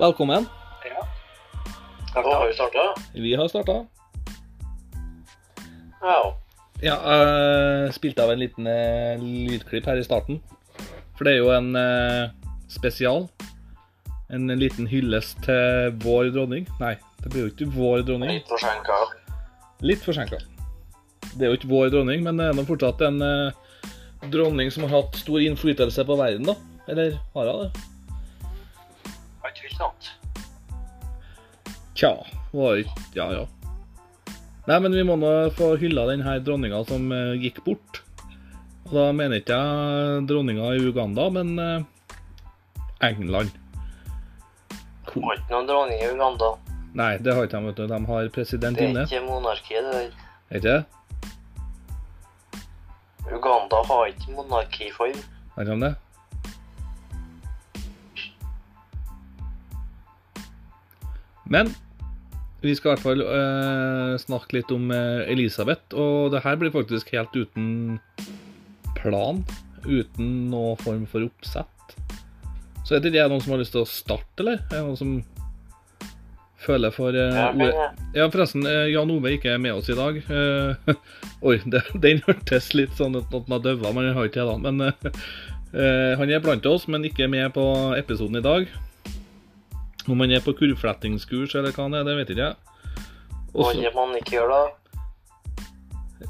Velkommen. Ja. Da har vi starta? Vi har starta. Ja. Ja, jeg spilte av en liten eh, lydklipp her i starten. For det er jo en eh, spesial. En liten hyllest til vår dronning. Nei, det blir jo ikke vår dronning. Litt forsinka. Litt forsinka. Det er jo ikke vår dronning, men det er nå fortsatt en eh, dronning som har hatt stor innflytelse på verden, da. Eller har hun det? Tja, var ikke Ja, ja. Nei, men vi må nå få hylla den her dronninga som eh, gikk bort. Og da mener ikke jeg dronninga i Uganda, men eh, England. Ko- Har ikke noen dronning i Uganda. Nei, det har ikke de, vet du. De har president inne. Det er ikke monarki, det der. Er ikke det? Uganda har ikke monarkiform. Har de det? Men vi skal i hvert fall eh, snakke litt om eh, Elisabeth, og det her blir faktisk helt uten plan. Uten noen form for oppsett. Så er det ikke noen som har lyst til å starte, eller? Er det noen som føler for eh, Ja, men, ordet? Ja, forresten, eh, Jan Ove ikke er med oss i dag. Eh, oi, det, den hørtes litt sånn ut at han døva, men han har ikke det. Men eh, eh, han er blant oss, men ikke med på episoden i dag. Om man er på kurvflettingskurs eller hva det er, det vet ikke jeg. hva Også, gjør man ikke gjør da?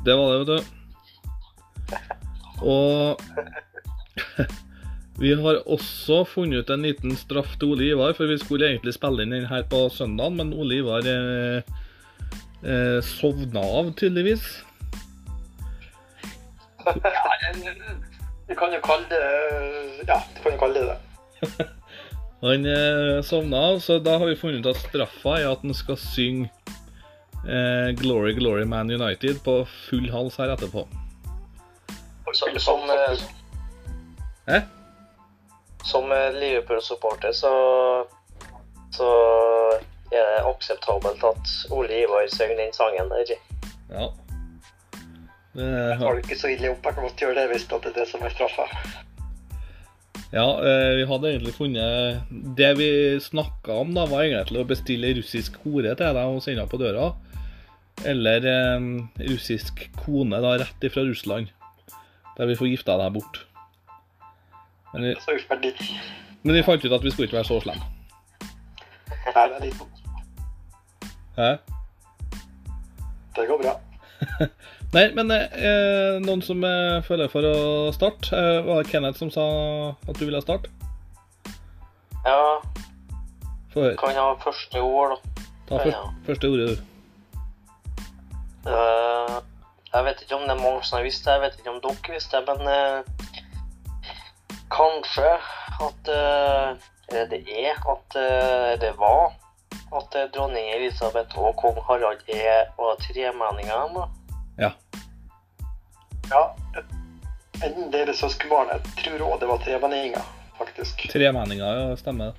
det var det, vet du. Og vi har også funnet ut en liten straff til Ole Ivar, for vi skulle egentlig spille inn den her på søndagen, men Ole Ivar eh, eh, sovna av, tydeligvis. Du kan jo kalle det Ja, du kan jo kalle det det. Han eh, sovna så da har vi funnet ut at straffa er at han skal synge eh, 'Glory, Glory Man United' på full hals her etterpå. Som, som eh, som eh, Liverpool-supporter så så er det akseptabelt at Ole Ivar synger den sangen der. Ja. Det, Har du ikke så ille opp, jeg kan godt gjøre det hvis det er det som er straffa. Ja, eh, vi hadde egentlig funnet Det vi snakka om, da, var egentlig å bestille russisk hore til deg og sende på døra. Eller eh, russisk kone da, rett ifra Russland. Der vi får gifta deg bort. Men vi, men vi fant ut at vi skulle ikke være så slemme. Nei, det er litt Hæ? Det går bra. Nei, men eh, noen som eh, føler for å starte? Eh, var det Kenneth som sa at du ville starte? Ja, høre. kan ha første ord, da. Ta først, ja. første ordet, du. Uh, jeg vet ikke om det er mange som har visst det, jeg vet ikke om dere visste det, men uh, kanskje at uh, det er at det var at eh, dronning Elisabeth og kong Harald er var tremenninger. Ja. Ja. Enten deres søskenbarn. Jeg tror òg det var tremenninger, faktisk. Tremenninger, ja, stemmer.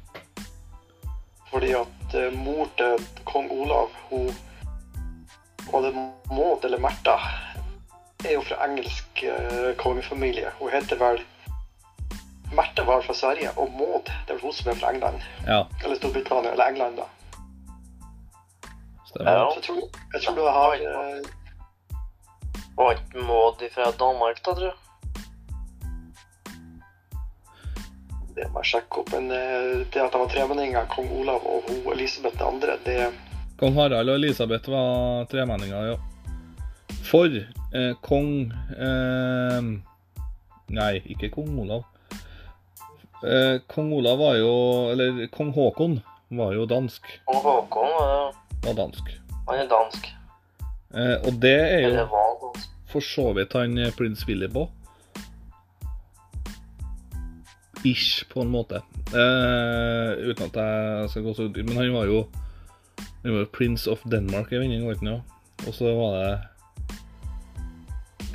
Fordi at eh, mor til kong Olav, hun både det Maud eller Märtha? Er jo fra engelsk eh, kongefamilie. Hun heter vel Märtha var fra Sverige, og Maud det er vel hun som er fra England. Ja, Eller Storbritannia, eller England, da. Stemmer. Ja. Jeg tror, jeg tror du har Var ikke Maud fra Danmark, da, tror jeg. Det må jeg sjekke opp. Men eh, det at de var tremenninger, kong Olav og hun Elisabeth 2., det Kong Harald og Elisabeth var tremenninger, ja. For eh, kong eh, Nei, ikke kong Olav. Eh, kong Olav var jo Eller kong Haakon var jo dansk. Kong Håkon eh, Var dansk. han er dansk. Eh, og det er jo for så vidt han eh, prins Philip òg. Ish, på en måte. Eh, uten at jeg skal gå så ut Men han var jo Han var jo Prince of Denmark var han ikke det? Og så var det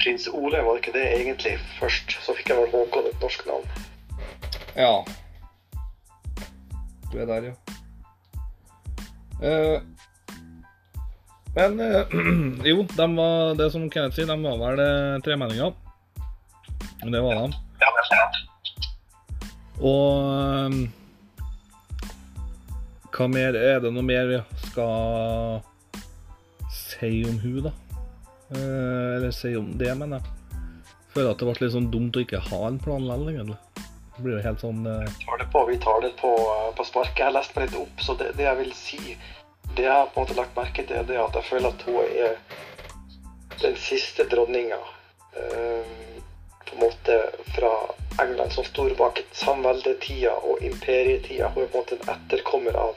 Prins Ole var ikke det egentlig først. Så fikk jeg vel Håkon et norsk navn. Ja. Du er der, ja. Eh, men øh, jo, de var, det som Kenneth sier, de var vel eh, tremenninger. Det var de. Og um, hva mer Er det noe mer vi skal si om hun da? Eh, eller si om det, mener jeg. Føler at det ble litt sånn dumt å ikke ha en plan likevel, egentlig. Det blir jo helt sånn eh, tar det på, vi tar det på, eh, på sparket. Jeg har lest meg litt opp, så det, det jeg vil si Det jeg har på en måte lagt merke til, det er at jeg føler at hun er den siste dronninga eh, på en måte fra England som står bak samveldetida og imperietida. Hun er på en måte en etterkommer av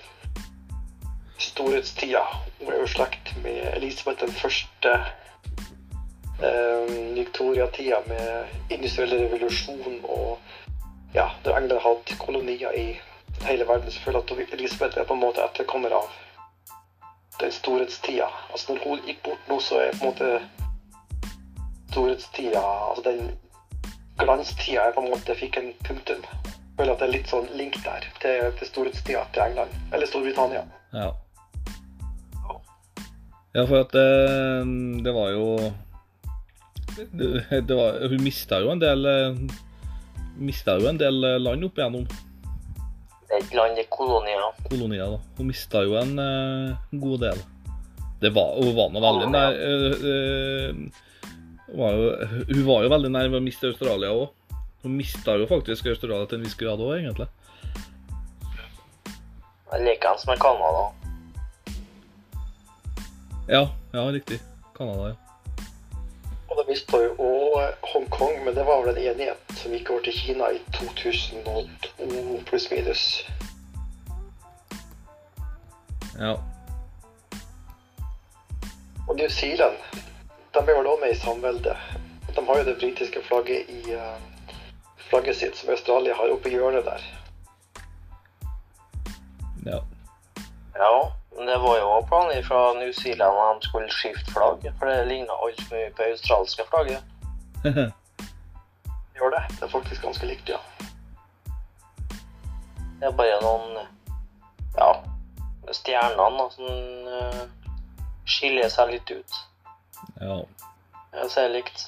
storhetstida. Hun er jo slekt med Elisabeth den første. Eh, Victoria-tida med industriell revolusjon og ja, da England hatt kolonier i hele verden, så føler jeg at Elisabeth er på en måte etterkommer av den storhetstida. Altså når hun gikk bort nå, så er på en måte storhetstida Altså den glanstida jeg på en måte fikk en punktum. Jeg føler at det er litt sånn link der til, til storhetstida til England. Eller Storbritannia. Ja. Ja, for at det, det var jo det, det var, Hun mista jo en del Mista jo en del land opp igjennom Det er et land i kolonier. kolonier. da. Hun mista jo en uh, god del. Det var, hun var nå veldig nær uh, eh, var jo, Hun var jo veldig nær ved å miste Australia òg. Hun mista jo faktisk Australia til en viss grad òg, egentlig. Jeg liker henne Likeens med Canada. Ja, ja, riktig. Canada, ja. Og da mista jo Hongkong, men det var vel en enighet som gikk over til Kina i 2002 pluss-minus. ja. Og New Zealand de er vel òg med i samveldet. De har jo det britiske flagget i eh, flagget sitt, som Australia har oppe i hjørnet der. ja. Ja, men det var jo planer fra New Zealand at de skulle skifte flagg, for det ligna altfor mye på australske flagget. Gjør det. Det er faktisk ganske likt, ja. Det er bare noen ja, stjernene da, som uh, skiller seg litt ut. ja. Jeg ser likt.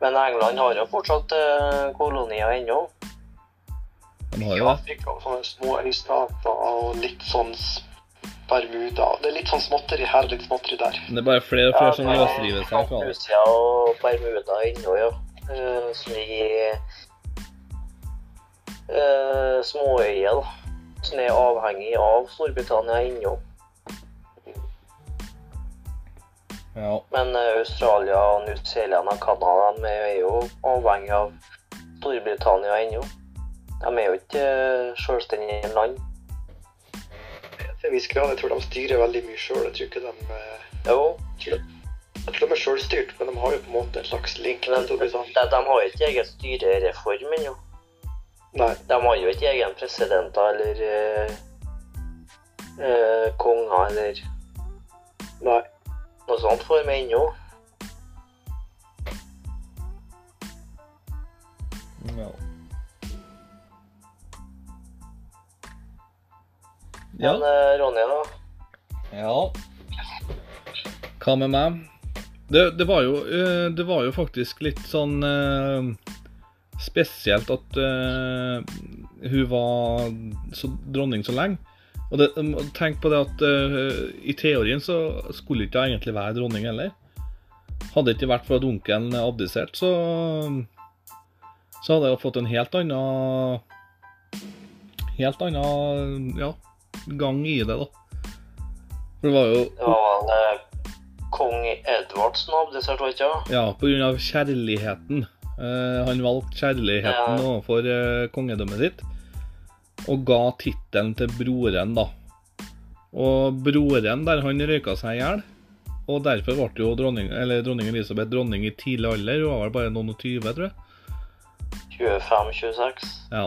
Men England har jo fortsatt uh, kolonier ennå. De har jo det. Afrika sånne små øystater og litt sånn Bermuda. Det er litt sånn småtteri her og litt småtteri der. Det er bare flere og flere ja, sånne det. Lucia og Bermuda ennå, ja. Eh, som ligger i eh, småøyer, da. Som er avhengig av Storbritannia ennå. Ja. Men eh, Australia, New Zealand og Canada er jo avhengig av Storbritannia ennå. De er jo ikke eh, selvstendige land. Til en viss grad. Jeg tror de styrer veldig mye sjøl. Jeg tror ikke de eh, Jo, Jeg tror de er sjølstyrt, men de har jo på en måte en slags link men de, de har ikke egen styrereform ennå. Nei. De har jo ikke egen presidenter eller eh, eh, konger eller Nei. noe sånt for meg ennå. Ja. Men eh, Ronny, da? ja. Hva med meg? Det, det, var jo, eh, det var jo faktisk litt sånn eh, spesielt at eh, hun var så dronning så lenge. Og det, tenk på det at eh, i teorien så skulle ikke hun egentlig være dronning heller. Hadde det ikke vært for at onkelen abdiserte, så så hadde jeg fått en helt annen Helt annen ja, gang i det, da. For det var jo var vel eh, kong Edvard som abdiserte, var ikke det? Ja, på grunn av kjærligheten. Uh, han valgte kjærligheten Ja. overfor uh, kongedømmet sitt, og ga tittelen til broren, da. Og broren der, han røyka seg i hjel. Og derfor ble jo dronning, eller dronning Elisabeth dronning i tidlig alder. Hun var vel bare noen og tyve, tror jeg. 25-26. Ja.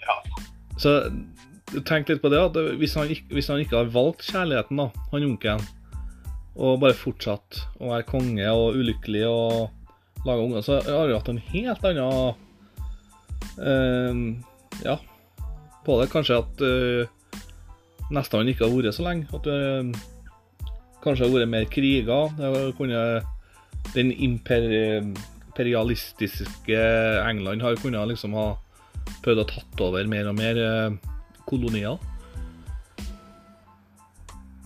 Ja. Så tenk litt på det, at hvis han, hvis han ikke har valgt kjærligheten, da, han onkelen, og bare fortsatt å være konge og ulykkelig og lage unger, så har han hatt en helt annen uh, Ja, på det. Kanskje at uh, nesten han ikke har vært så lenge. At det kanskje har vært mer kriger. Kunne Den imperialistiske England har kunnet liksom ha prøvd å tatt over mer og mer eh, kolonier.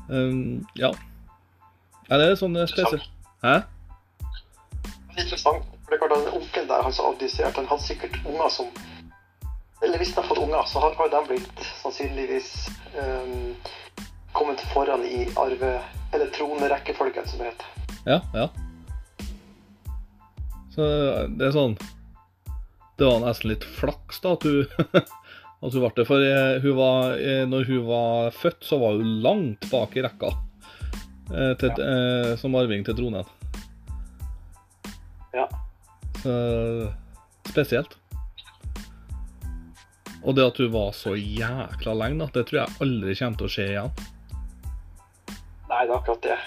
Um, ja. Er det sånn er spesielt? Hæ? Interessant. For det er klart at Onkelen der han som abdiserte, han hadde sikkert unger som Eller hvis han har fått unger, så har, de blitt sannsynligvis um, kommet foran i arve... Eller tronerekkefølgen, som det heter. Ja, ja. Så det er sånn Det var nesten litt flaks da at hun at hun ble det. For eh, hun var, eh, når hun var født, så var hun langt bak i rekka eh, til, ja. som arving til tronen. Ja. Så spesielt. Og det at hun var så jækla lenge, da, det tror jeg aldri kommer til å skje igjen. Nei, det er akkurat det.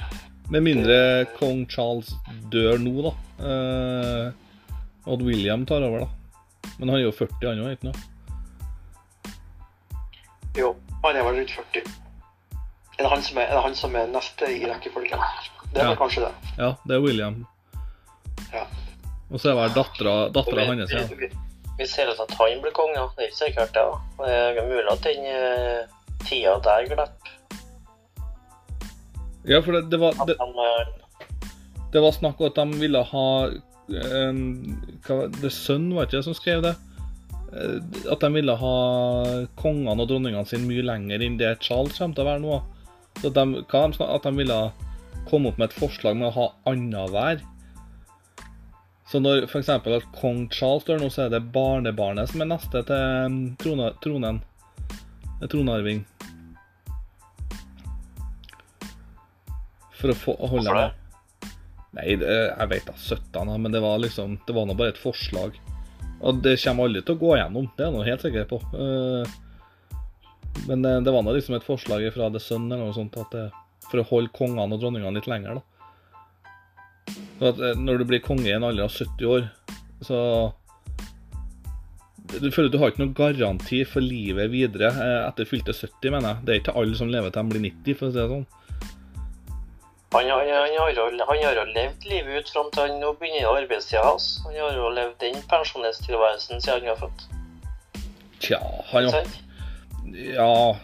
Med mindre kong Charles dør nå, da. Eh, og at William tar over, da. Men han er jo 40, han òg, ikke noe? Er det han som er, er, han som er neste i rekkefølgen? Det er Ja. kanskje det. Ja, det er William. Ja. Og så er vel dattera dattera hans, ja. Vi, ser at han blir konge, ja. Det er ikke sikkert, det. Ja. Det er mulig at den eh, tida der glipper. Ja, for det, det, var, det, eh, det var snakk om at de ville ha um, hva, var- The Sun, var ikke det som skrev det? Eh, At de ville ha kongene og dronningene sine mye lenger enn det Charles kommer til å være nå. Så de, hva de, at de ville komme opp med et forslag med å ha annenhver. Så når f.eks. at kong Charles dør nå, så er det barnebarnet som er neste til um, trona, tronen. eh, Tronarving. For å få å holde Hvorfor det? Nei, det, jeg vet da 17, men det var liksom Det var nå bare et forslag. Og det kommer aldri til å gå gjennom, det er jeg nå helt sikker på. Eh, Men det, var da liksom et forslag fra The Sun eller noe sånt at det, for å holde kongene og dronningene litt lenger, da. Eh, når du blir konge i en alder av 70 år, så Du føler at du har ikke noen garanti for livet videre eh, etter fylte 70, mener jeg. Det er ikke alle som lever til de blir 90, for å si det sånn. Han, han, har han har jo levd livet ut fram til han nå begynner arbeidstida hans. Han har jo levd den pensjonisttilværelsen siden han har født. Tja, han har? Ja,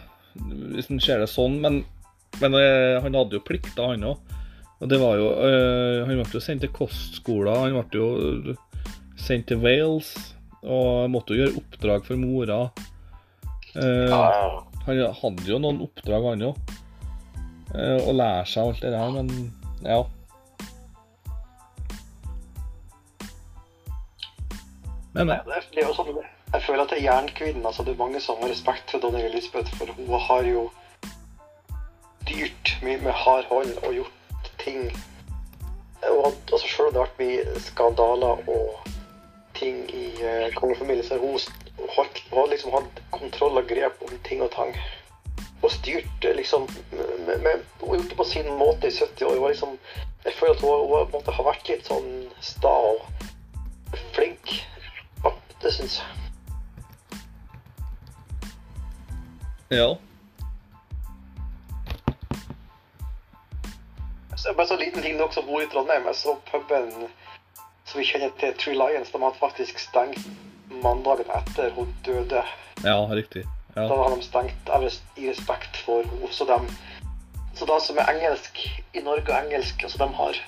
hvis en ser det sånn, men, men eh, han hadde jo plikter, han òg. Og det var jo øh, Han ble jo sendt til kostskoler, han ble jo sendt til Wales, og måtte jo gjøre oppdrag for mora. Uh, Ja. Han hadde jo noen oppdrag, han òg. Å lære seg alt det der, men ja. Men Nei, det det er jo sånn, jeg føler at det er jernkvinnen. Altså, det er mange som har respekt for dronning Elisabeth, for hun har jo dyrt mye med hard hånd og gjort ting og altså, Selv om det har vært mye skandaler og ting i eh, kongefamilien, så har hun holdt, har liksom hatt kontroll og grep om ting og tang. Og styrt eh, liksom med, med, Hun gjort det på sin måte i 70 år. Hun var liksom, jeg føler at hun, hun måte har vært litt sånn sta og flink. Ja, det syns jeg. Ja. Så bare så liten ting, dere som bor i Trondheim. Jeg så puben som vi kjenner til, Tree Lions, de hadde faktisk stengt mandagen etter hun døde. Ja, riktig. Ja. Da hadde de stengt i respekt for henne. Så de, så de som er engelsk i Norge og engelsk, altså de har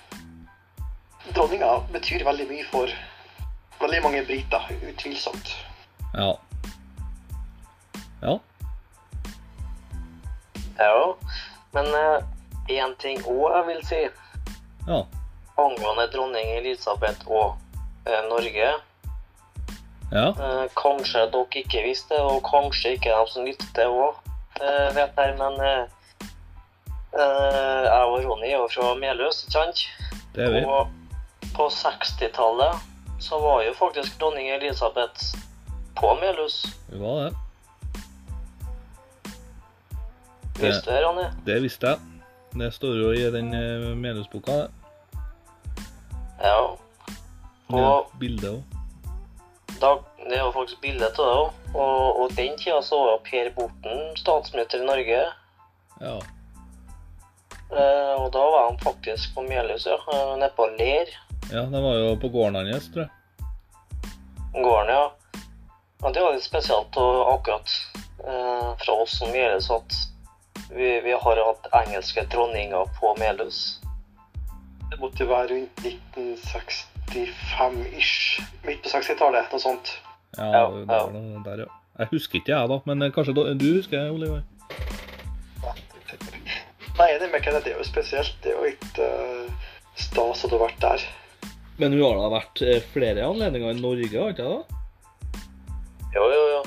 Dronninga betyr veldig mye for veldig mange briter, utvilsomt. Ja. Ja. Ja. Men én ting òg jeg vil si Ja. angående dronning Elisabeth og uh, Norge. Ja. Uh, kanskje dere ikke visste det, og kanskje ikke de som lytter òg eh, vet det, men eh, eh, jeg og Ronny er jo fra Meløs, ikke sant? Det er vi. Og på 60-tallet så var jo faktisk dronning Elisabeth på Melhus. Hun var det. Visste jeg, Ronny? Det visste jeg. Det står jo i den eh, medlemsboka. Ja. Det er Og bilde òg. det er jo faktisk bilde av det òg. Og, og den tida så var Per Borten statsminister i Norge. Ja. Eh, og da var han faktisk på Melhus, ja. Nede på Ler. ja, det var jo på gården hans, tror jeg. Gården, ja. Ja, det var litt spesielt og akkurat eh, fra oss som Melhus at vi, vi har hatt engelske dronninger på Melhus. Det måtte være rundt 1965-ish. Midt på 60-tallet, noe sånt. Ja, Ja, det var noe der, ja. Jeg husker ikke jeg, da, men eh, kanskje da- du husker, Oliver? Nei, det, med Det er jo spesielt. Det er jo ikke uh, stas at du har vært der. Men hun har da vært eh, flere anledninger i Norge, har ikke det? Jo, jo, jo.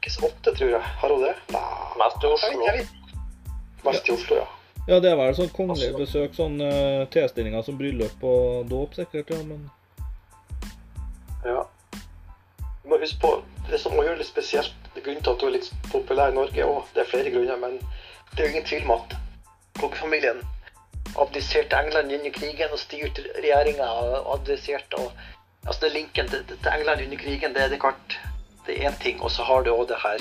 Ikke så ofte, tror jeg. Har hun det? Nei. Mest i Jeg Oslo. vet- jeg vet. Mest i Oslo, ja. Ja, det er vel sånn kongelig besøk, sånn uh, tilstillinger som bryllup og dåp, sikkert, ja, men ja. Du må huske på, det som gjør det litt spesielt, det er grunnen til at du er litt populær i Norge, og det er flere grunner, men det er jo ingen tvil om at kongefamilien abdiserte England under krigen og styrte regjeringa og abdiserte og Altså, det linken til, til England under krigen, det er det klart Det er én ting, og så har du òg det her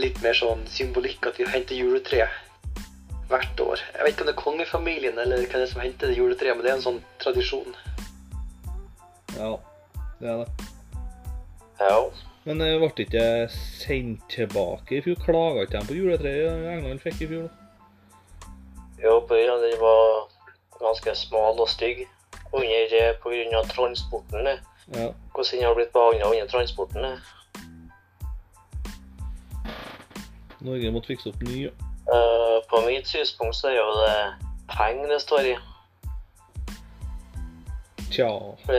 litt mer sånn symbolikk at vi henter juletre hvert år. Jeg vet ikke om det er kongefamilien eller hvem det er som henter det juletreet, men det er en sånn tradisjon. ja, det er det. Ja. Men det ble ikke sendt tilbake i fjor? Klaga ikke de på juletreet England fikk i fjor? da? Jo, på grunn av den var ganske smal og stygg. Under, pga. på grunn av transporten. eh. Ja. Hvordan har blitt behandla under transporten. eh. Norge måtte fikse opp ny. ja. Eh, på mitt synspunkt så er jo det penger det står i. Tja. For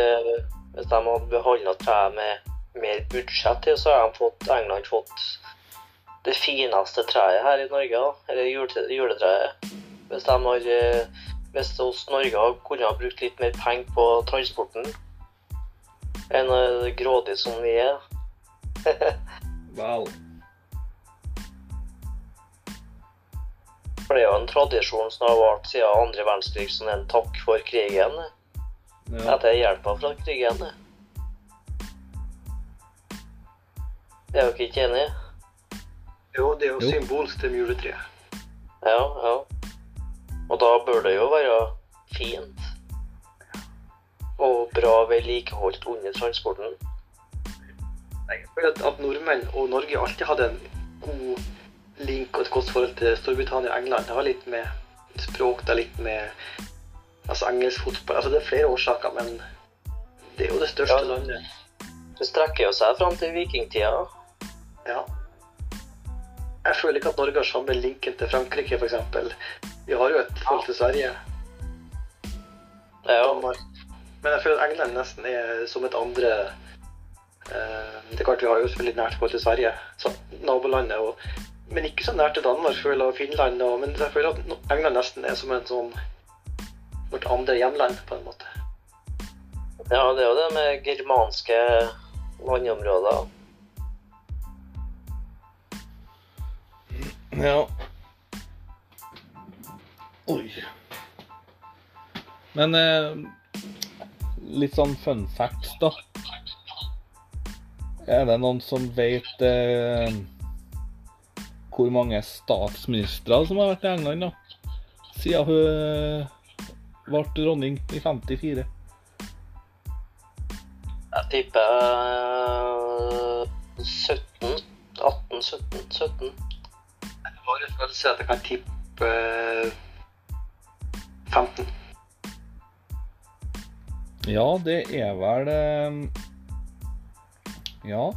Hvis de hadde behandla treet med mer budsjett til, så har fått, England fått det fineste treet her i Norge. Eller jule- juletreet. Hvis de har eh, Hvis oss Norge kunne ha brukt litt mer penger på transporten enn eh, grådig som vi er. Vel. For det er jo en tradisjon som har vart siden andre verdenskrig som en takk for krigen. Ja. Etter hjelpa fra krigen. Det er dere ikke enig? Jo, det er jo, Jo. symbolsk til juletreet. Ja, ja. Og da bør det jo være fint. Og bra vedlikeholdt under transporten. Jeg føler at, at nordmenn og Norge alltid hadde en god link og et godt forhold til Storbritannia og England. Det har litt med språk, det har litt med altså engelsk fotball. Altså det er flere årsaker, men det er jo det største Ja. landet. Det strekker jo seg fram til vikingtida. Ja. Jeg føler ikke at Norge har samme linken til Frankrike, f.eks. Vi har jo et forhold til Sverige, Ja, Danmark. Men jeg føler at England nesten er som et andre eh, Det er klart vi har jo selvfølgelig nært forhold til Sverige, så nabolandet, og, men ikke så nært til Danmark føler jeg, og Finland. Og, men jeg føler at England nesten er som en sånn vårt andre hjemland, på en måte. ja, det er jo det med germanske landområder. Ja. Oi. Men eh, litt sånn fun facts, da. Er det noen som vet eh, hvor mange statsministre som har vært i England, da? Siden hun eh, ble dronning i 54. Jeg tipper uh, 17 18, 17, 17. Jeg har en følelse at jeg kan tippe uh, 15. Ja, det er vel eh, Ja.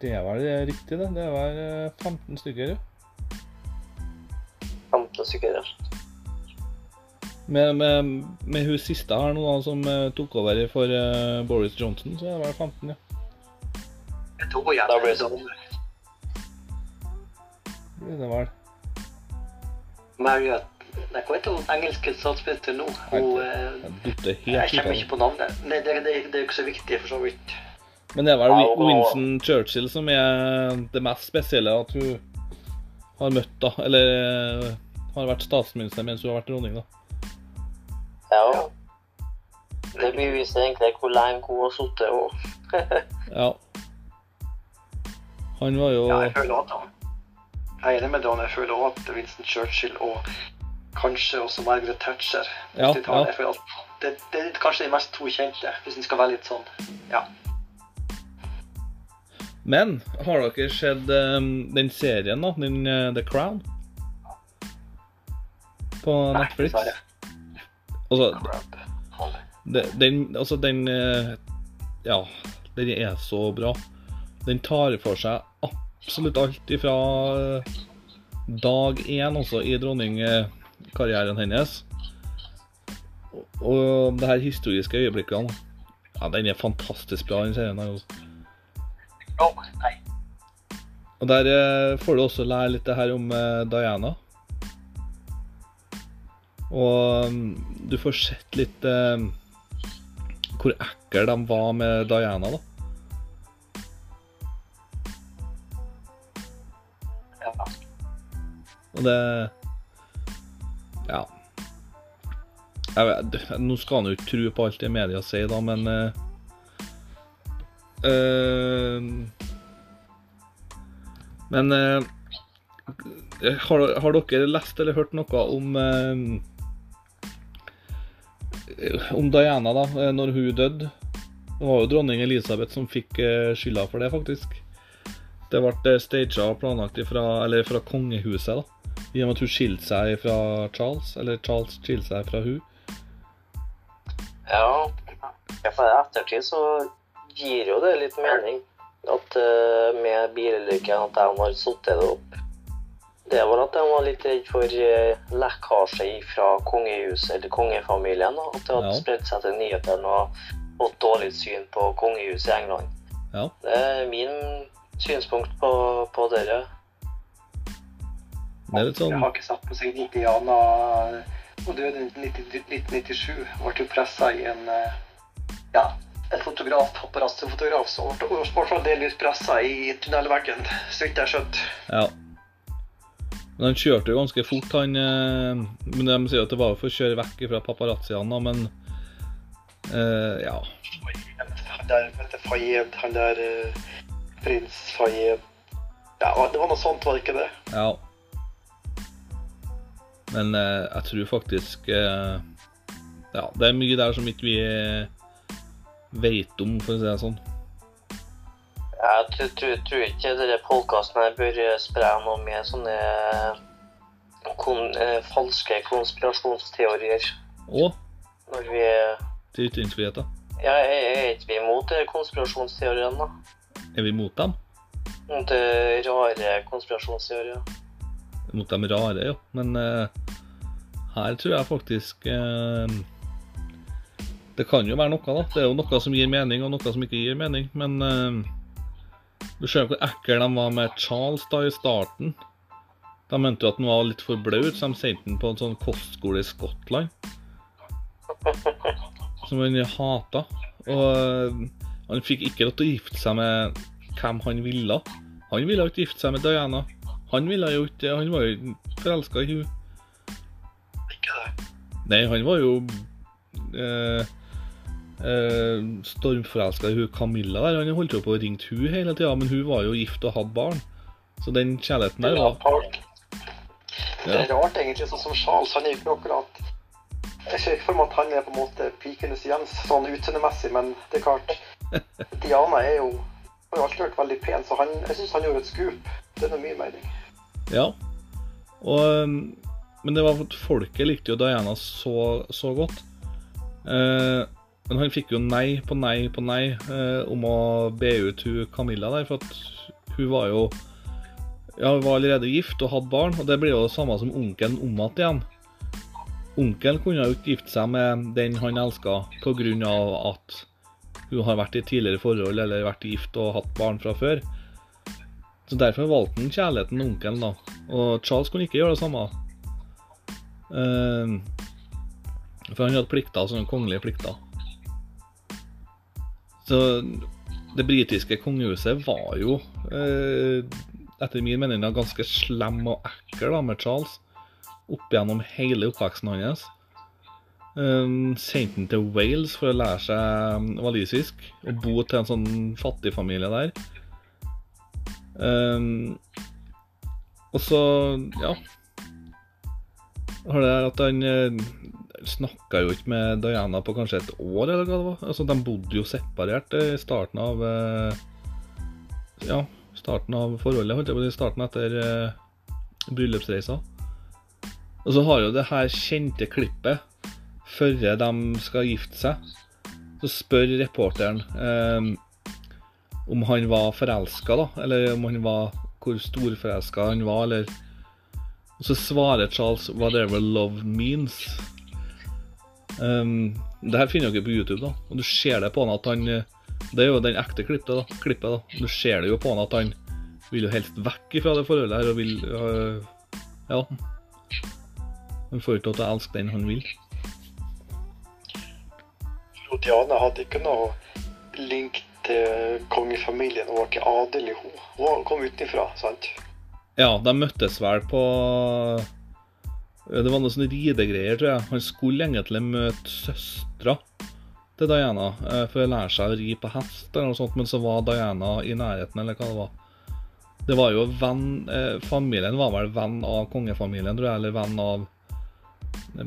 Det er vel riktig, det. Det er vel eh, 15 stykker. ja. 15 stykker. ja. Med, med, med hun siste her nå, da, som eh, tok over for uh, Boris Johnson, så er det vel 15, ja. Jeg tror jeg Da blir det sånn. Det er det vel. Marriott Nei, hva heter hun engelske statsminister nå? Hun, eh, Jeg jeg kommer ikke på navnet. Nei, det, det, det er ikke så viktig, for så vidt. Men det er vel Winston Churchill som er det mest spesielle at hun har møtt, da. Eller eh, har vært statsminister mens hun har vært dronning, da. Ja. Det beviser egentlig hvor lenge hun har sittet og Ja. Han var jo Ja, jeg føler at han Jeg er enig med Dan. Jeg føler også at Winston Churchill og kanskje også Margaret Thatcher Ja, ja. Det, det er kanskje de mest to kjente, hvis en skal være litt sånn. Ja. Men har dere sett um, den serien, da? Den uh, The Crown? På Netflix? Nei, Altså, den, altså den uh, Ja, den er så bra. Den tar for seg absolutt alt ifra uh, dag én også i dronningkarrieren hennes. Og, og det her historiske øyeblikkene Ja, den er fantastisk bra, den serien Oh, nei. Og der eh, får du også lære litt det her om eh, Diana. Og mm, du får sett litt eh, hvor ekkel de var med Diana, da. Ja. Og det Ja. Vet, nå skal han jo ikke tro på alt det media sier, da, men uh, Men uh, har, har dere lest eller hørt noe om Om Diana, da, når hun døde? Det var jo dronning Elisabeth som fikk skylda for det, faktisk. Det ble staged og planlagt ifra, eller fra kongehuset, da. I og med at hun skilte seg fra Charles, eller Charles skilte seg fra hun. Ja, for i ettertid så gir jo det litt mening at eh, med bilulykken at de har satt det opp. Det var at de var litt redd for uh, lekkasje fra kongehuset eller kongefamilien. da, At det hadde Ja. spredt seg til nyhetene og fått dårlig syn på kongehuset i England. Ja. Det er min synspunkt på, på dere. Det er litt sånn Jeg har ikke satt på seg Diana og døde i 90 1997. Ble pressa i en eh, Ja, en fotograf, paparazzi-fotograf, så ble delvis pressa i tunnelveggen, så vidt jeg skjønt. Ja. Men han kjørte jo ganske fort, han. eh, Men de sier at det var for å kjøre vekk fra paparazziene, men uh, Ja. Han der Fayed, han der eh, prins Fayed Ja, det var noe sånt, var det ikke det? ja. Men eh, jeg tror faktisk eh, Ja, det er mye der som ikke vi veit vet om, for å si det sånn. Jeg tror, ikke denne podkasten bør eh, spre noe med sånne kon, eh, falske konspirasjonsteorier. Og Når vi til ytringsfriheten. Ja, er ikke vi imot eh, konspirasjonsteoriene, da? Er vi imot dem? Mot eh, rare konspirasjonsteorier. Mot dem rare, jo. Men eh, her tror jeg faktisk eh, Det kan jo være noe, da. Det er jo noe som gir mening, og noe som ikke gir mening. Men eh, du ser hvor ekkel de var med Charles da i starten. De mente jo at han var litt for blaut, så de sendte han på en sånn kostskole i Skottland. Som han hata. Og han fikk ikke lov til å gifte seg med hvem han ville. Han ville ikke gifte seg med Diana. Han ville jo ikke Han var jo forelska i hun. Ikke det. Nei, han var jo eh, eh, stormforelska i hun Camilla der. Han holdt jo på å ringe hun hele tida, men hun var jo gift og hadde barn. Så den kjærligheten der var Det er rart, egentlig, sånn som Charles. Han er jo ikke akkurat Jeg ser ikke for meg at han er på en måte pikenes Jens sånn utseendemessig, men det er klart Diana er jo har jo alltid vært veldig pen, så han, jeg syns han gjorde et skup. Det er noe mye mening. Ja. Og, um, men det var at folket likte jo Diana så, så godt. Eh, men han fikk jo nei på nei på nei eh, om å be ut hun Camilla der, for at hun var jo Ja, hun var allerede gift og hadde barn, og det blir jo det samme som onkelen om igjen. Onkelen kunne jo ikke gifte seg med den han elska pga. at hun har vært i tidligere forhold eller vært gift og hatt barn fra før. Så derfor valgte han kjærligheten og onkelen, da. Og Charles kunne ikke gjøre det samme. Ehm, for han hadde plikter, sånne kongelige plikter. Så det britiske kongehuset var jo, eh, etter min mening, da ganske slem og ekkel da, med Charles. Opp gjennom hele oppveksten hans. Um, sendte han til Wales for å lære seg um, walisisk, og bo til en sånn fattigfamilie der. Um, og så, ja Har det at han eh, snakka jo ikke med Diana på kanskje et år, eller hva det var. Altså, De bodde jo separert i starten av eh, Ja, starten av forholdet, holdt jeg på å si. Starten etter uh, bryllupsreisa. Og så har jo det her kjente klippet før de skal gifte seg. Så spør reporteren eh, om han var forelska, da. Eller om han var hvor storforelska han var, eller Og så svarer Charles 'whatever love means'. Um, det her finner dere på YouTube, da. Og du ser det på han at han eh, Det er jo den ekte klippet, da. klippet, da. Du ser det jo på han at han vil jo helst vekk fra det forholdet her og vil øh, Ja. Han får ikke lov til å elske den han vil. Jo, hadde ikke noe link til kongefamilien. Hun var ikke adelig, hun. Hun kom utenfra, sant? Ja, de møttes vel på Det var noe sånne ridegreier, tror jeg. Han skulle egentlig møte søstera til Diana eh, for å lære seg å ri på hest, eller noe sånt, men så var Diana i nærheten, eller hva det var. Det var jo venn eh, Familien var vel venn av kongefamilien, tror jeg, eller venn av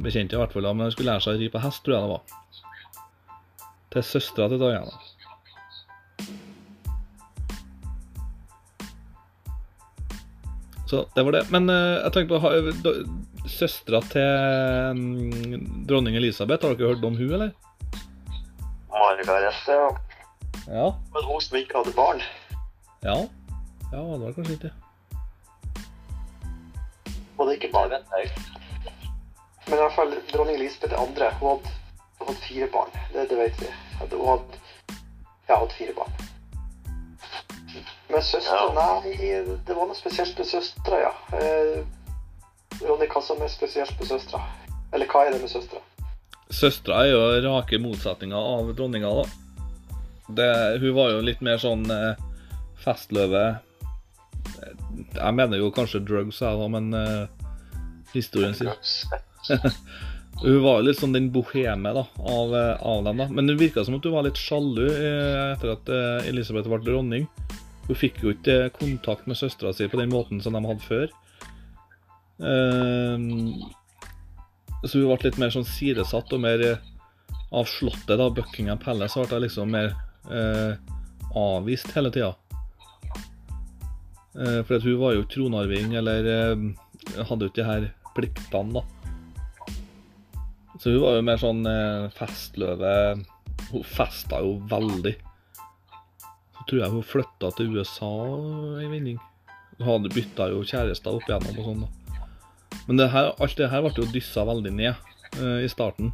Bekjente, i hvert fall. Men han skulle lære seg å ri på hest, tror jeg det var. Til søstera til Diana. Så det var det. Men eh, jeg tenker på ha- Søstera til mm, dronning Elisabeth, har dere hørt om hun, eller? Margaret, ja. Ja. Men hun som ikke hadde barn. Ja. Ja, det var kanskje ikke det. Hun hadde ikke barn. jeg. Men i hvert fall dronning Elisabeth II, hun hadde, hun hadde fire barn. Det, det vet vi. Hun hadde, ja, hun hadde fire barn. Men søstera, Ja. nei, det var noe spesielt med søstera, ja. Eh, Ronny, hva som er spesielt med søstera? Eller hva er det med søstera? Søstera er jo rake motsetninger av dronninga, da. Det, hun var jo litt mer sånn eh, festløve Jeg mener jo kanskje drugs, jeg da, men eh, historien sier Hun var jo litt sånn den boheme da, av, eh, av dem. da. Men det virka som at hun var litt sjalu eh, etter at eh, Elisabeth ble dronning. Hun fikk jo ikke kontakt med søstera si på den måten som de hadde før. Ehm, så hun ble litt mer sånn sidesatt og mer eh, av slottet, da. Buckingham Palace ble hun liksom mer eh, avvist hele tida. Eh, for hun var jo tronarving, eller hadde jo ikke de her pliktene, da. Så hun var jo mer sånn festløve. Hun festa jo veldig. Tror jeg hun flytta til USA en vending. Hun hadde bytta jo kjærester opp igjennom og sånn, da. Men det her, alt det her ble jo dyssa veldig ned uh, i starten.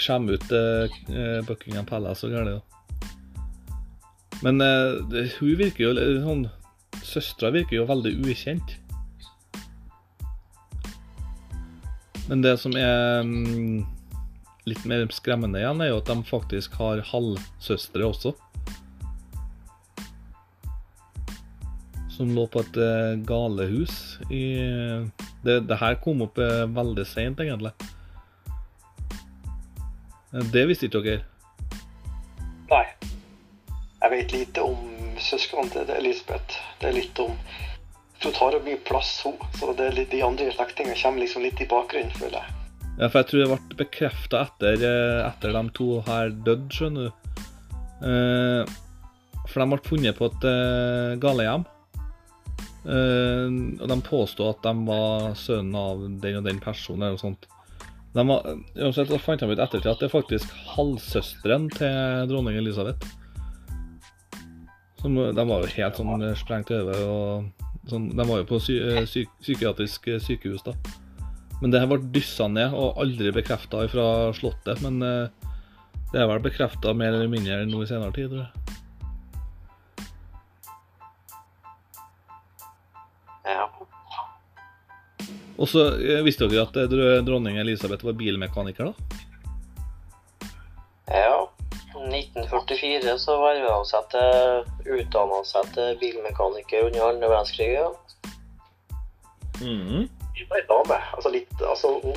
Skjem ut eh, Buckingham Palace og greier, da. Men uh, det, hun virker jo sånn Søstera virker jo veldig ukjent. Men det som er mm, litt mer skremmende igjen, er jo at de faktisk har halvsøstre også. Som lå på et eh, galehus i det, det her kom opp eh, veldig seint, egentlig. Eh, Det visste ikke dere. Nei. Jeg vet lite om søsknene til Elisabeth. Det er litt om Hun tar jo mye plass, hun. Så det er litt, de andre slektningene kommer liksom litt i bakgrunnen, føler jeg. Ja, for jeg tror det ble bekrefta etter, eh, etter de to her døde, skjønner du. Eh, for de ble funnet på et eh, galehjem. Eh, og de påstod at de var sønnen av den og den personen, eller noe sånt. De var, uansett, så fant de ut ettertid at det er faktisk halvsøsteren til dronning Elisabeth. Som, de var jo helt sånn sprengt i hodet. Sånn, de var jo på sy eh, syk psykiatrisk eh, sykehus, da. Men det her ble dyssa ned og aldri bekrefta fra Slottet. Men eh, det er vel bekrefta mer eller mindre nå i senere tid, tror jeg. Ja. Og så eh, visste dere at eh, dronning Elisabeth var bilmekaniker, da? ja. 1944 så verva hun seg til Utdanna seg til bilmekaniker under andre verdenskrig. Ja. Hun var ei dame. Altså litt Altså, hun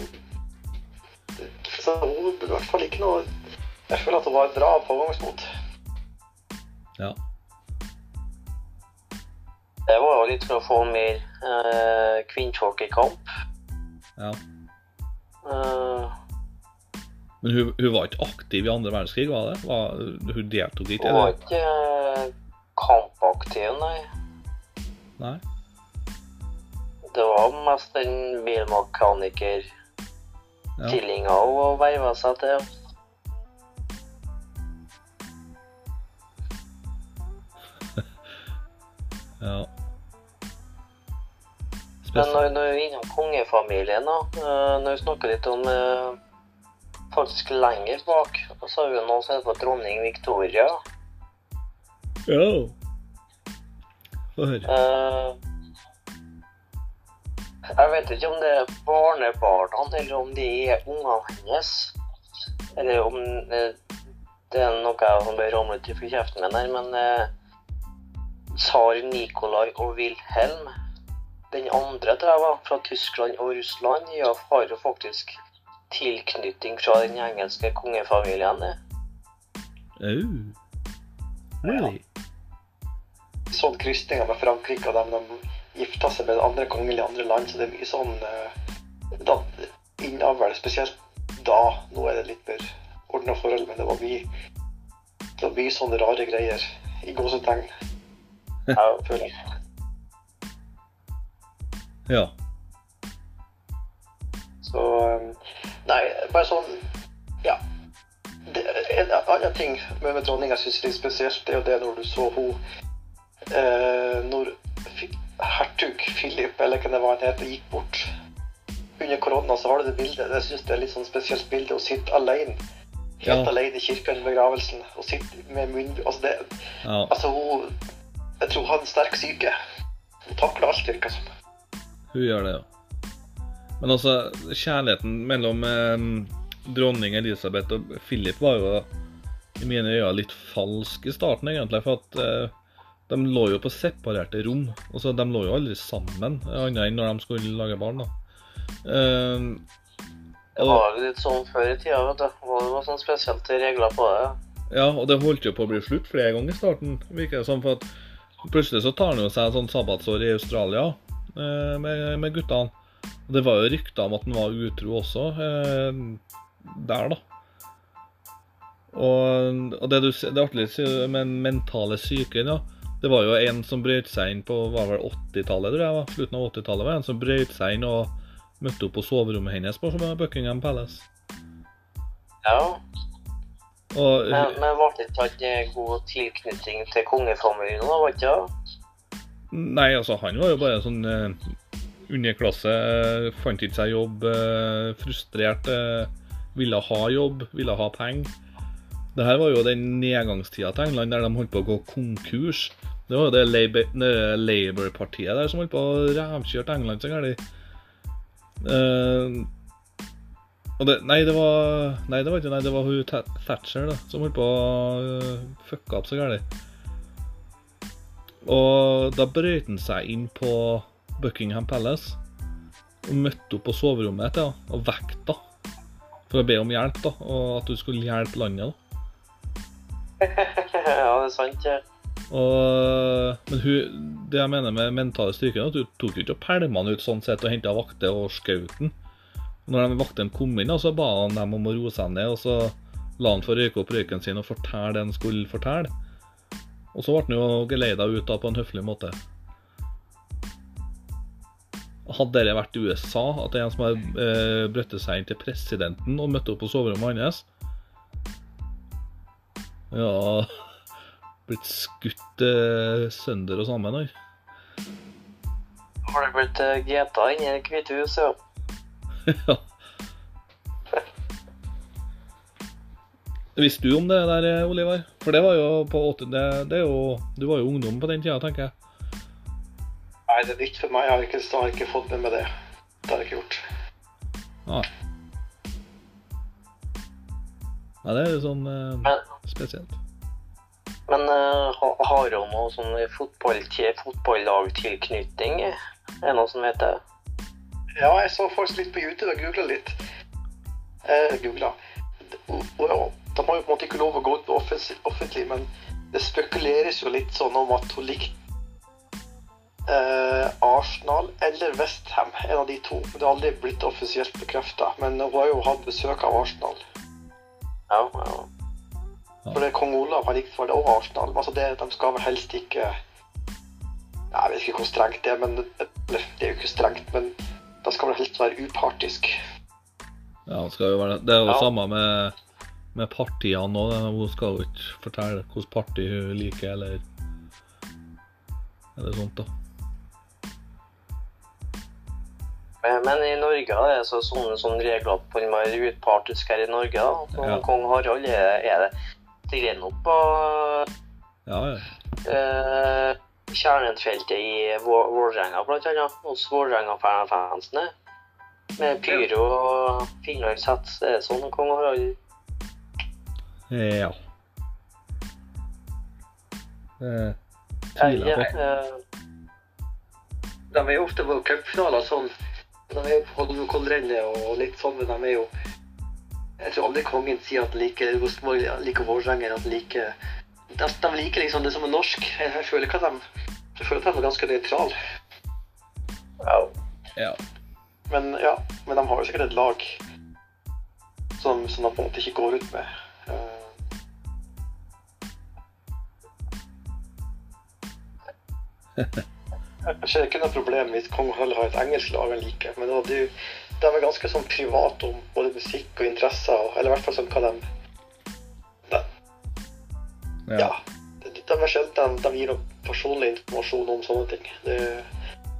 så hun i hvert fall ikke noe Jeg føler at hun var et bra pågangsmot. Ja. Det var jo litt for å få mer eh, kvinnfolk i kamp. ja. Uh, Men hun, hun var ikke aktiv i andre verdenskrig, var det? Var, hun deltok ikke? Hun var ikke eh, kampaktiv, nei. Nei? Det var mest den bilmekaniker-stillinga Ja. hun veiva seg til. ja. Men når, når vi er innom kongefamilien, da, eh, når vi snakker litt om eh, faktisk lenger bak, så har vi jo noe som heter dronning Victoria. Ja. Få høre. Eh, jeg vet ikke om det er barnebarna, eller om de er ungene hennes. Eller om eh, det er noe som bør ramle ut i kjeften min her, men eh, tsar Nikolai og Wilhelm, den andre tror jeg var, fra Tyskland og Russland, ja, har jo faktisk tilknytning fra den engelske kongefamilien. Oh. Really? Sånn kristninger med Frankrike, og dem, de gifta seg med andre konger i andre land, så det er mye sånn eh, da, innavl, spesielt da. Nå er det litt mer ordna forhold, men det var mye det var mye sånne rare greier i gåsetegn, Ja, føler jeg. Ja. Så um, Nei, bare sånn Ja. Det, en annen ting med, med dronninga jeg syns er litt spesielt, det er jo det når du så hun eh, Når fi- hertug Philip, eller hva det var han het, gikk bort under korona, så har du det bildet. Jeg syns det er litt sånn spesielt bilde å sitte alene. Helt Ja. alene i kirka under begravelsen og sitte med munn... Altså, det, ja. altså hun Jeg tror hun har en sterk syke. Hun takler alt, virker det som. Hun gjør det, ja. Men altså, kjærligheten mellom eh, dronning Elisabeth og Philip var jo i mine øyne litt falsk i starten, egentlig. For at eh, de lå jo på separerte rom. Altså, de lå jo aldri sammen, annet enn når de skulle lage barn. da. Eh, Det var jo litt sånn før i tida, vet du. Det var sånn spesielt regler på det. Ja, og det holdt jo på å bli slutt flere ganger i starten, virker det som. For at plutselig så tar han jo seg en sånn sabbatsår i Australia eh, med, med guttene. Og det var jo rykter om at han var utro også eh, der, da. Og, og det, du, det er artig med den mentale syken, ja. Det var jo en som brøt seg inn på var vel 80-tallet, tror jeg. var, Slutten av 80-tallet var en som brøt seg inn og møtte opp på soverommet hennes på Buckingham Palace. Ja, Og men, men ble det ikke god tilknytning til kongefamilien, da, var ikke det? Nei, altså, han var jo bare sånn uh, underklasse, uh, fant ikke seg jobb, uh, frustrert, eh, ville ha jobb, ville ha penger. Det her var jo den nedgangstida til England der de holdt på å gå konkurs. Det var jo det Labour- det Labour-partiet der som holdt på å rævkjørte England så galt. Eh, og det, nei, det var Nei, det var ikke Nei, det var hun Thatcher da, som holdt på å uh, fucke opp så galt. Og da brøt han seg inn på Buckingham Palace og møtte opp på soverommet til henne og vekta for å be om hjelp, da, og at hun skulle hjelpe landet. da. ja, det er sant. ja. Og, men hun, det jeg mener med mentale styrke, er at hun tok jo ikke og pælma han ut sånn sett og henta vakter og skjøt han. Når de vaktene kom inn, så ba han dem om å roe seg ned, og så la han få røyke opp røyken sin og fortelle det han skulle fortelle. Og så ble han jo geleida ut da på en høflig måte. Hadde det vært i USA, at det er en som har eh, brøttet seg inn til presidenten og møtte opp på soverommet hans Ja Blitt skutt eh, sønder og sammen, her. Har det blitt eh, GTA inni Det hvite huset? Ja. Visste du om det der, eh, Oliver? For det var jo på 80 det, det er jo, Du var jo ungdom på den tida, tenker jeg. Nei, det er nytt for meg. Jeg har ikke, jeg har ikke fått med meg det. Det har jeg ikke gjort. Nei. Nei, det er jo sånn eh, spesielt. Men uh, har hun noe sånn fotball, fotballagtilknytning? Er det noe som heter Ja, jeg så faktisk litt på YouTube og googla litt. Eh, googla. De har jo på en måte ikke lov å gå ut offentlig, men det spekuleres jo litt sånn om at hun likte eh, Arsenal eller Westham. En av de to. Men Det har aldri blitt offisielt bekrefta. Men hun har jo hatt besøk av Arsenal. Ja, ja. For det er kong Olav har likt for det og Arsenal. Altså det, de skal vel helst ikke Jeg vet ikke hvor strengt det er, men det er jo ikke strengt, men de skal vel helst være upartisk. Ja, det skal jo være det. Det er jo det Ja. samme med, med partiene òg. Hun skal jo ikke fortelle hvilket parti hun liker, eller Eller sånt, da. Men, men i Norge da, er det så sånne, sånne regler at man må være utpartisk her i Norge. da. Ja. Kong Harald er, er det stiller han opp på Ja, ja. Uh, kjernefeltet i Vå- Vålerenga, blant annet. Hos Vålerenga-fansene. Med pyro og Finnlands hets. Er det sånn kong Harald Ja. Jeg på. Eh, De er jo ofte på cupfinaler sånn. De er jo på Holmenkollrennet og litt sånn, men de er jo Jeg tror aldri kongen sier at han liker Rosenborg, liker Vålerenga, eller at han liker de, de liker liksom det som er norsk. Jeg, jeg føler ikke at de Jeg føler at de er ganske nøytrale. Wow. Ja. Men ja, men de har jo sikkert et lag som, som de på en måte ikke går ut med. Eh, Jeg ser ikke noe problem hvis kong heller har et engelsk lag han liker, men da hadde jo, de er ganske sånn private om både musikk og interesser, eller i hvert fall sånn hva de ja. Ja. De, de er sjelden de, de gir noe personlig informasjon om sånne ting. Det,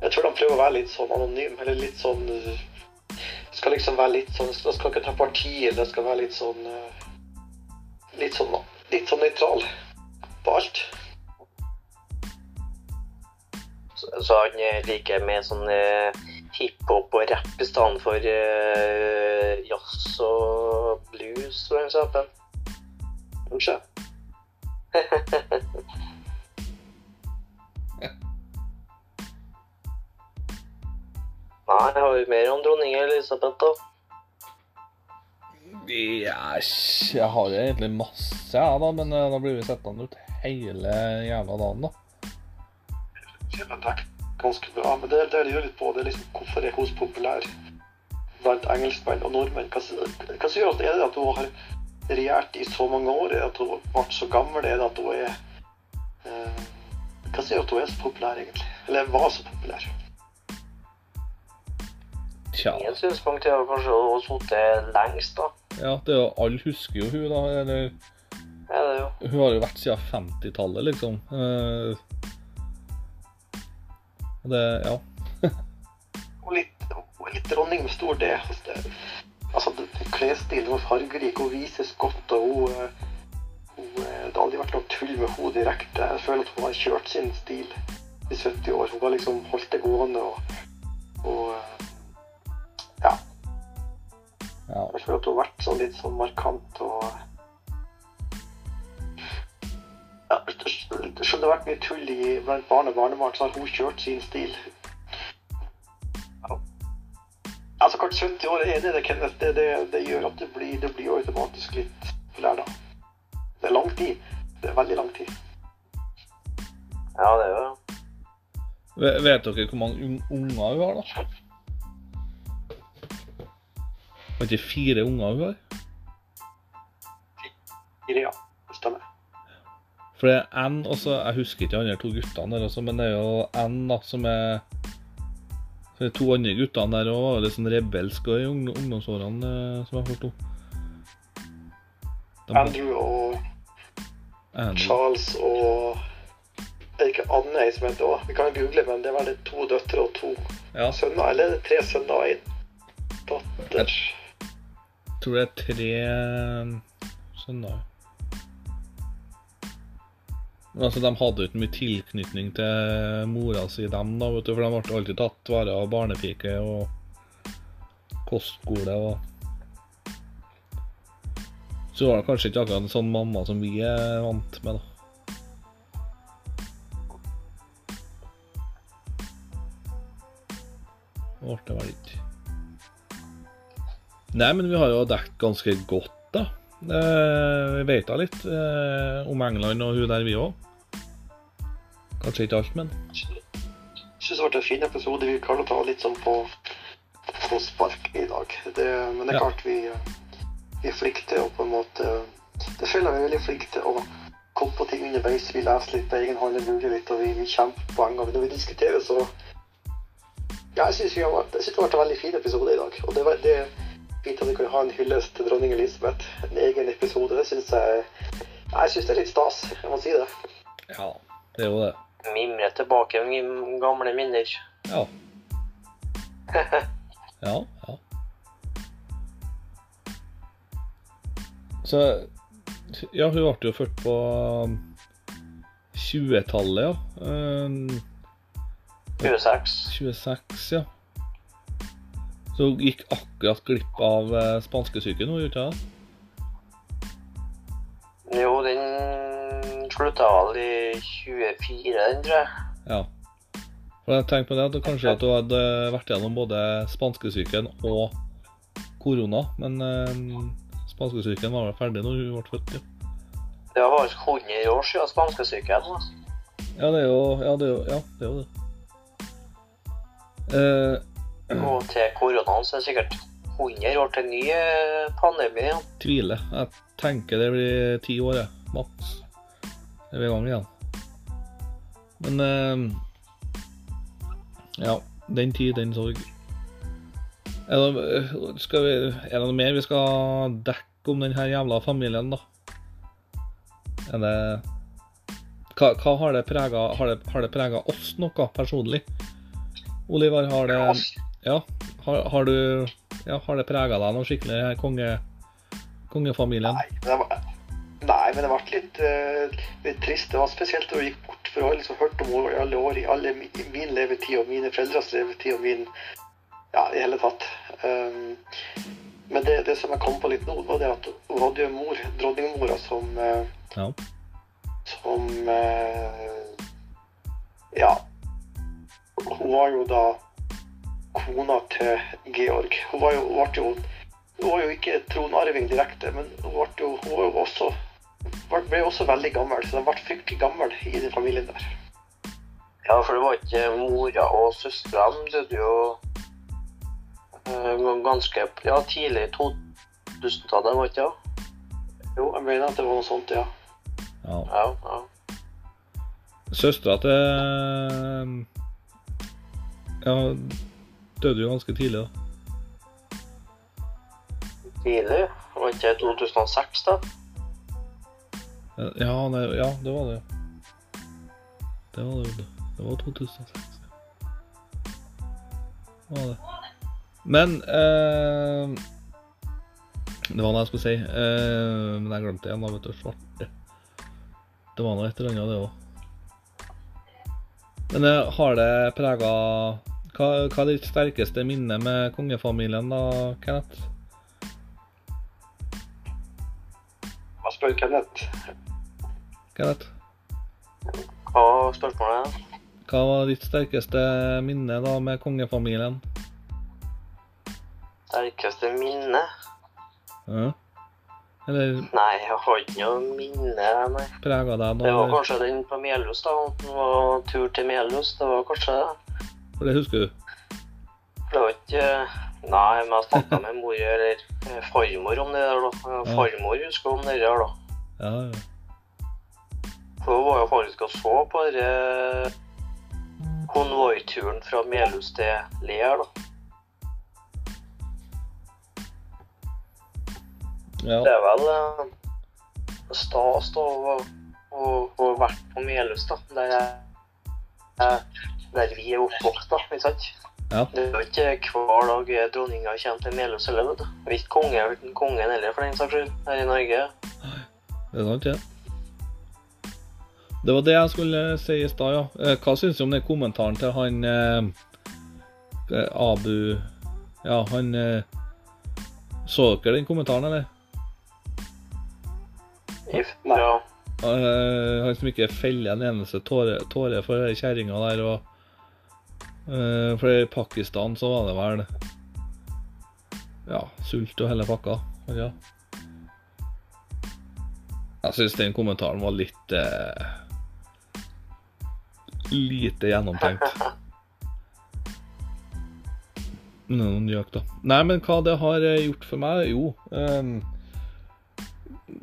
jeg tror de prøver å være litt sånn anonym, eller litt sånn uh, Skal liksom være litt sånn De skal ikke ta parti, eller det skal være litt sånn uh, Litt sånn litt sånn nøytral på alt. Så, så han eh, liker mer sånn eh, hiphop og rapp i stedet for uh, jazz og blues, for eksempel. Kanskje. Nei, har vi mer om dronning Elisabeth, da. Yes, jeg har jo egentlig masse, jeg, da, men eh, da blir vi sittende ut hele jævla dagen, da. Er ganske bra, men det, det lurer litt på, det er liksom hvorfor er hun så populær blant engelskmenn og nordmenn? Hva, hva som gjør at er det at hun har regjert i så mange år? Er det at hun ble så gammel? Er det at hun er eh, Hva som gjør at hun er så populær, egentlig? Eller var så populær? Tja. Min synspunkt er kanskje å ha sittet lengst, da. Ja, det er jo, alle husker jo hun, da. Eller, ja, det jo. hun har jo vært siden 50-tallet, liksom. Eh, og det, ja. Er litt, litt dronning med stor D. Altså, klesstilen er fargerik, hun vises godt, og hun, eh, hun eh, Det har aldri vært noe tull med henne direkte. Jeg føler at hun har kjørt sin stil i 70 år. Hun har liksom holdt det gående og, og eh, Ja. ja. Jeg føler at hun har vært sånn litt sånn markant og Selv skjønner det har vært mye tull i, blant barn og barnebarn, så har hun kjørt sin stil. Altså, kort 70 år er det, det, Kenneth. Det, det, det gjør at det blir, det blir automatisk litt flere, da. Det er lang tid. Det er veldig lang tid. Ja, det er jo det. Vet dere hvor mange unger hun har, da? Var det ikke fire unger hun har? Fire, Ja, det stemmer. For det er N også, Jeg husker ikke de andre to guttene der også, men det er jo N da, som er De to andre guttene der òg var litt sånn rebelske i ungdomsårene, eh, som jeg forsto. Andrew og Andrew. Charles og Er det ikke Anne ei som heter òg? Vi kan google, men det vel det to døtre og to Ja, sønner. Eller er det tre sønner og én datter? jeg tror det er tre eh, sønner. Altså, De hadde ikke mye tilknytning til mora si, dem, da, vet du, for de ble alltid tatt vare av barnepike og kostskole. og Så var det kanskje ikke akkurat en sånn mamma som vi er vant med, da. Det ble det ikke. Nei, men vi har jo dekket ganske godt, da. Eh, vi vet da litt eh, om England og hun der, vi òg. Kanskje ikke alt, men syns det ble en fin episode. Vi klarte å ta litt sånn på, på spark i dag. Det, men det er Ja. klart vi, vi er flinke til å på en måte Det føler jeg vi er veldig flinke til å komme på ting underveis. Vi leser litt på egen hånd, lurer litt, og vi, vi kjemper på poeng. Og når vi diskuterer, så Ja, jeg syns det vært en veldig fin episode i dag. Og det, var, det fint at vi kan ha en hyllest til dronning Elisabeth. En egen episode. Det syns jeg Jeg syns det er litt stas. Jeg må si det. Ja, det er jo det. Mimre tilbake med gamle minner. Ja. Ja, ja. Så Ja, hun ble jo født på um, 20-tallet, ja. Um, 26. 26, ja. Så hun gikk akkurat glipp av eh, spanskesyken, hun gjorde ikke det? Jo, den slutta vel i 24, den, tror jeg. Ja. For jeg tenker på det at kanskje at hun hadde vært gjennom både spanskesyken og korona, men eh, spanskesyken var vel ferdig når hun ble født, ja. Det var faktisk 100 år siden spanskesyken. da. Ja, det er jo Ja, det er jo, ja, det, er jo det. Eh, Og til koronaen så er det sikkert 100 år til ny eh, pandemi. Ja. tviler. Jeg tenker det blir ti år, jeg. Maks. Er vi i gang igjen. Men eh, Ja. Den tid, den sorg. Er det, skal vi, er det noe mer vi skal dekke om denne jævla familien, da? Er det Hva, hva har det prega Har det, har det oss noe personlig? Oliver, har det Ja, har, har du ja, Har det prega deg noe skikkelig, konge, kongefamilien? Nei, men det var, nei, men det ble litt, uh, litt trist. Det var spesielt da hun gikk bort, for jeg har liksom hørt om henne i alle år, i alle min levetid og mine foreldres levetid og min Ja, i hele tatt. Um, men det, det som jeg kom på litt nå, var det at hun hadde jo en mor, dronningmora, som uh, Ja. Som uh, Ja. Hun var jo da kona til Georg. Hun var jo, hun ble jo hun var jo ikke tronarving direkte, men hun, ble jo, hun var jo også, ble- også veldig gammel. Så hun ble fryktelig gammel i den familien der. Ja, for det var ikke mora og søstrene døde jo eh, ganske ja, tidlig i 2000-tallet, var ikke det? Jo, jeg mener at det var noe sånt, ja. ja. Ja, ja. Søstera til Ja, døde jo ganske tidlig, da. Tidlig. Var ikke det 2006, da? Ja, nei, ja det var det. Det var det. Det var 2006. Det var det. Men eh, Det var noe jeg skulle si. Eh, men jeg glemte igjen. da, vet du, Svarte. Det var noe et eller annet, det òg. Men eh, har det prega hva, hva er ditt sterkeste minne med kongefamilien, da, Kenneth? Hva spør Kenneth? Kenneth? Hva var spørsmålet? Hva var ditt sterkeste minne da med kongefamilien? Sterkeste minne? Ja. Eller Nei, jeg har ikke noe minne, nei. prega deg Det var kanskje den på Melhus, da. Det var tur til Melhus. Det var kanskje det. For det husker du? Det var ikke Nei, men jeg snakka med mor eller eh, farmor om det der, da. Farmor husker om det der, da. Ja, ja. For hun var jo faktisk og så på denne konvoituren fra Melhus til Ler, da. ja. Det er vel eh, stas da å ha vært på Melhus, da. Der, jeg- eh, der vi er oppvokst, da. Ikke sant? Ja. Det er jo ikke hver dag dronninga kommer til Melhus heller, vet du. Og Ikke konge, kongen heller, for den saks skyld, her i Norge. Det er sant, det. Det var det jeg skulle si i stad, ja. Eh, Hva syns du om den kommentaren til han eh, eh, Abu Ja, han eh, Så dere den kommentaren, eller? Ja. Eh, han som ikke feller en eneste tåre, tåre for kjerringa der. Og, for i Pakistan så var det vel Ja, sult og hele pakka. Ja. Jeg syns den kommentaren var litt eh, Lite gjennomtenkt. Noen gjøk, da. Nei, men hva det har eh, gjort for meg? Jo, um,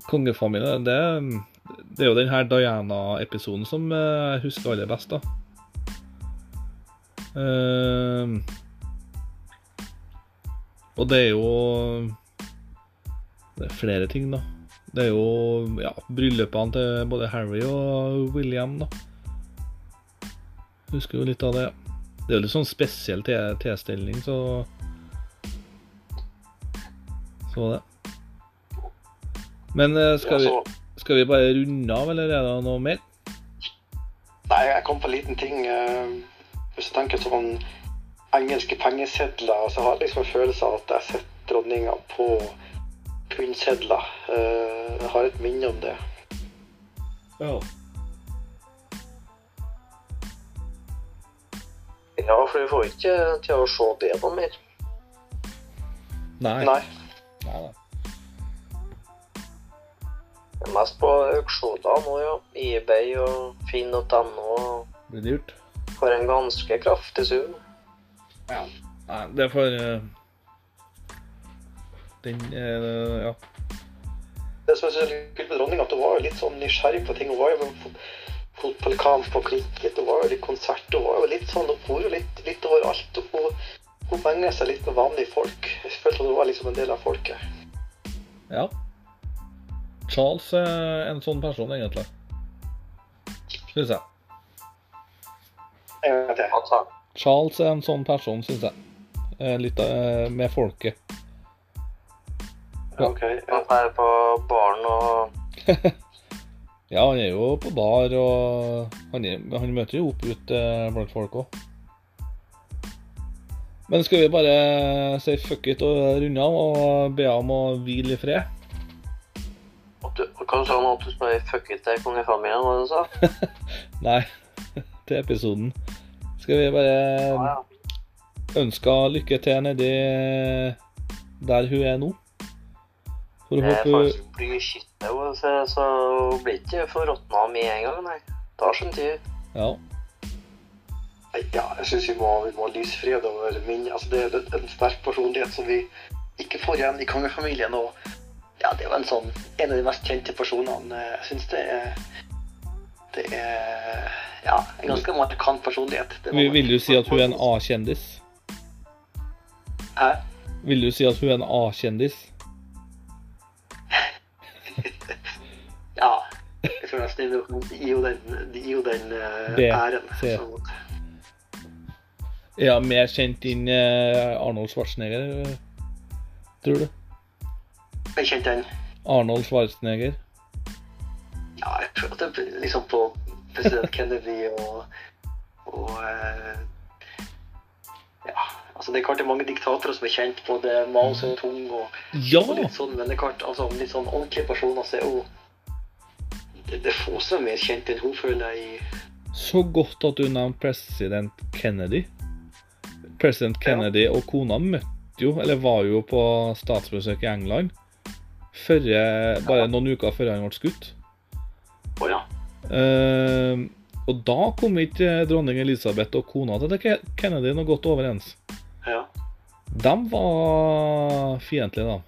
kongefamilien det, det er jo den her Diana-episoden som eh, jeg husker aller best, da. Um, og det er jo Det er flere ting, da. Det er jo ja, bryllupene til både Harry og William, da. Husker jo litt av det. Det er jo litt sånn spesiell te- tilstelning, så Så det. Men eh, skal, vi, skal vi bare runde av, eller er det noe mer? Nei, jeg kom på en liten ting. eh, Hvis du tenker sånn engelske pengesedler, så har jeg liksom en følelse av at jeg har sett dronninga på pundsedler. Eh, Jeg har et minne om det. Ja. Ja, for vi får ikke til å se det noe mer. Nei. Nei. Nei, nei. Det er mest på auksjoner nå, ja. eBay og finn.no Blir dyrt? For en ganske kraftig sum. Nei, det er for uh, Den uh, Ja. Det som jeg synes er kult med dronninga, at hun var jo litt sånn nysgjerrig på ting. Hun var jo på fotballkamp på cricket, hun var jo litt konsert. Hun var jo litt sånn, hun for litt, litt overalt. og Hun, hun menger seg litt med vanlige folk. Jeg følte at hun var liksom en del av folket. ja. Charles er en sånn person, egentlig. Syns jeg. Charles er en sånn person, syns jeg. Eh, Litt eh, med folket. Ja. Ok, han er på baren og Ja, han er jo på bar, og han, er, han møter jo opp ute blant folk òg. Men skal vi bare si fuck it og runde av og be ham å hvile i fred? Hva sa han at du spør fuck it til kongefamilien, hva du sa? Nei, til episoden. Skal vi bare Ja, ja. ønske lykke til nedi der hun er nå? For å Det er håpe hun blir skitne, så, så blir ikke for råtna med en gang, nei. Tar sin tid. Ja. Ja, jeg syns vi må, vi må ha lysfred over min Altså, det er en sterk personlighet som vi ikke får igjen i kongefamilien. Og ja, det er jo en sånn en av de mest kjente personene. Jeg syns det er Det er ja, en ganske markant personlighet. Vil vil du si at hun er en A-kjendis? Hæ? Vil du si at hun er en A-kjendis? Ja. Jeg tror nesten det gir jo den, de gir jo den eh, æren. Så, Ja, mer kjent enn eh, Arnold Schwarzenegger, tror du? jeg kjente den Arnold Schwarzenegger? Ja, jeg tror at det liksom på president Kennedy og, og eh, Ja, altså det er klart det er mange diktatorer som er kjent, både Mao Zedong og, Ja! og litt sånn, men det er klart, altså litt sånn ordentlige personer så er jo det, det er få som er mer kjent enn hun, føler jeg. Så godt at du nevnte president Kennedy. President Kennedy og kona møtte jo, eller var jo på statsbesøk i England før, bare noen uker før han ble skutt. Å ja. Eh, og da kom ikke dronning Elisabeth og kona til Ke- Kennedy noe godt overens. ja. De var fiendtlige, da.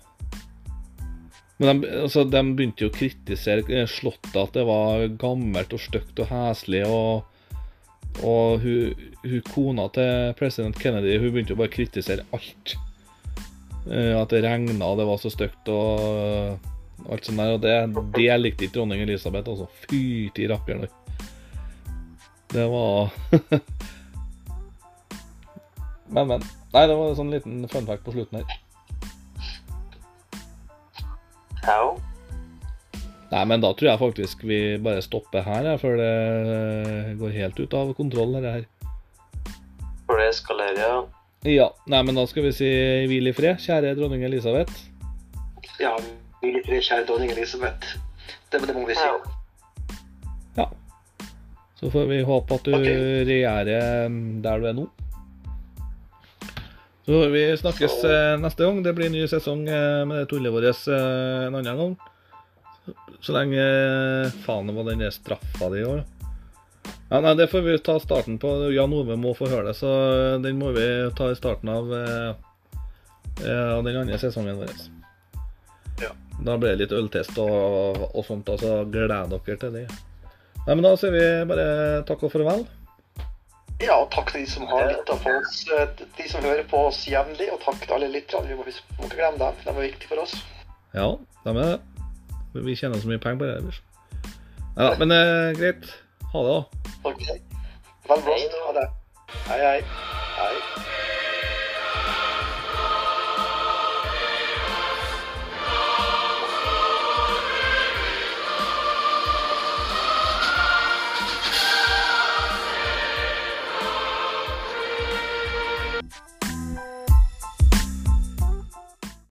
Men de, altså, de begynte jo å kritisere eh, Slottet, at det var gammelt og stygt og heslig. Og, og hun, hun kona til president Kennedy hun begynte jo bare å kritisere alt. Uh, At det regna, det var så stygt og alt sånt der. Og det, det likte ikke dronning Elisabeth, altså. Fyrte i rakkeren. Det var Men, men. Nei, det var en sånn liten fun fact på slutten her. Ja. Nei, men da tror jeg faktisk vi bare stopper her, ja, før det går helt ut av kontroll. Dette her. For det eskalerer, ja. Ja, nei, men da skal vi si hvil i fred, kjære dronning Elisabeth. Ja, fred, kjære dronning Elisabeth. Det, det må vi si. ja. Så får vi håpe at du okay. regjerer mm, der du er nå. Så får vi snakkes Så- eh, neste gang. Det blir en ny sesong eh, med det tullet vårt eh, en annen gang. Så lenge faen det var den der straffa di i år. Ja, nei, Det får vi ta starten på. Jan Ove må få høre det, så den må vi ta i starten av, av den andre sesongen vår. Ja. Da blir det litt øltest og, og sånt, og så gleder dere til det. Nei, men Da sier vi bare takk og farvel. Ja, og takk til de som har lytta på oss, eh, de som hører på oss jevnlig. Og takk til alle lytterne. Vi må må ikke glemme dem. De er viktige for oss. Ja, de er det. Vi tjener så mye penger på det ellers. Nei da, men eh, greit. Ha det, da. Takk. Vel blåst. Ha det. Hei, hei. Hei.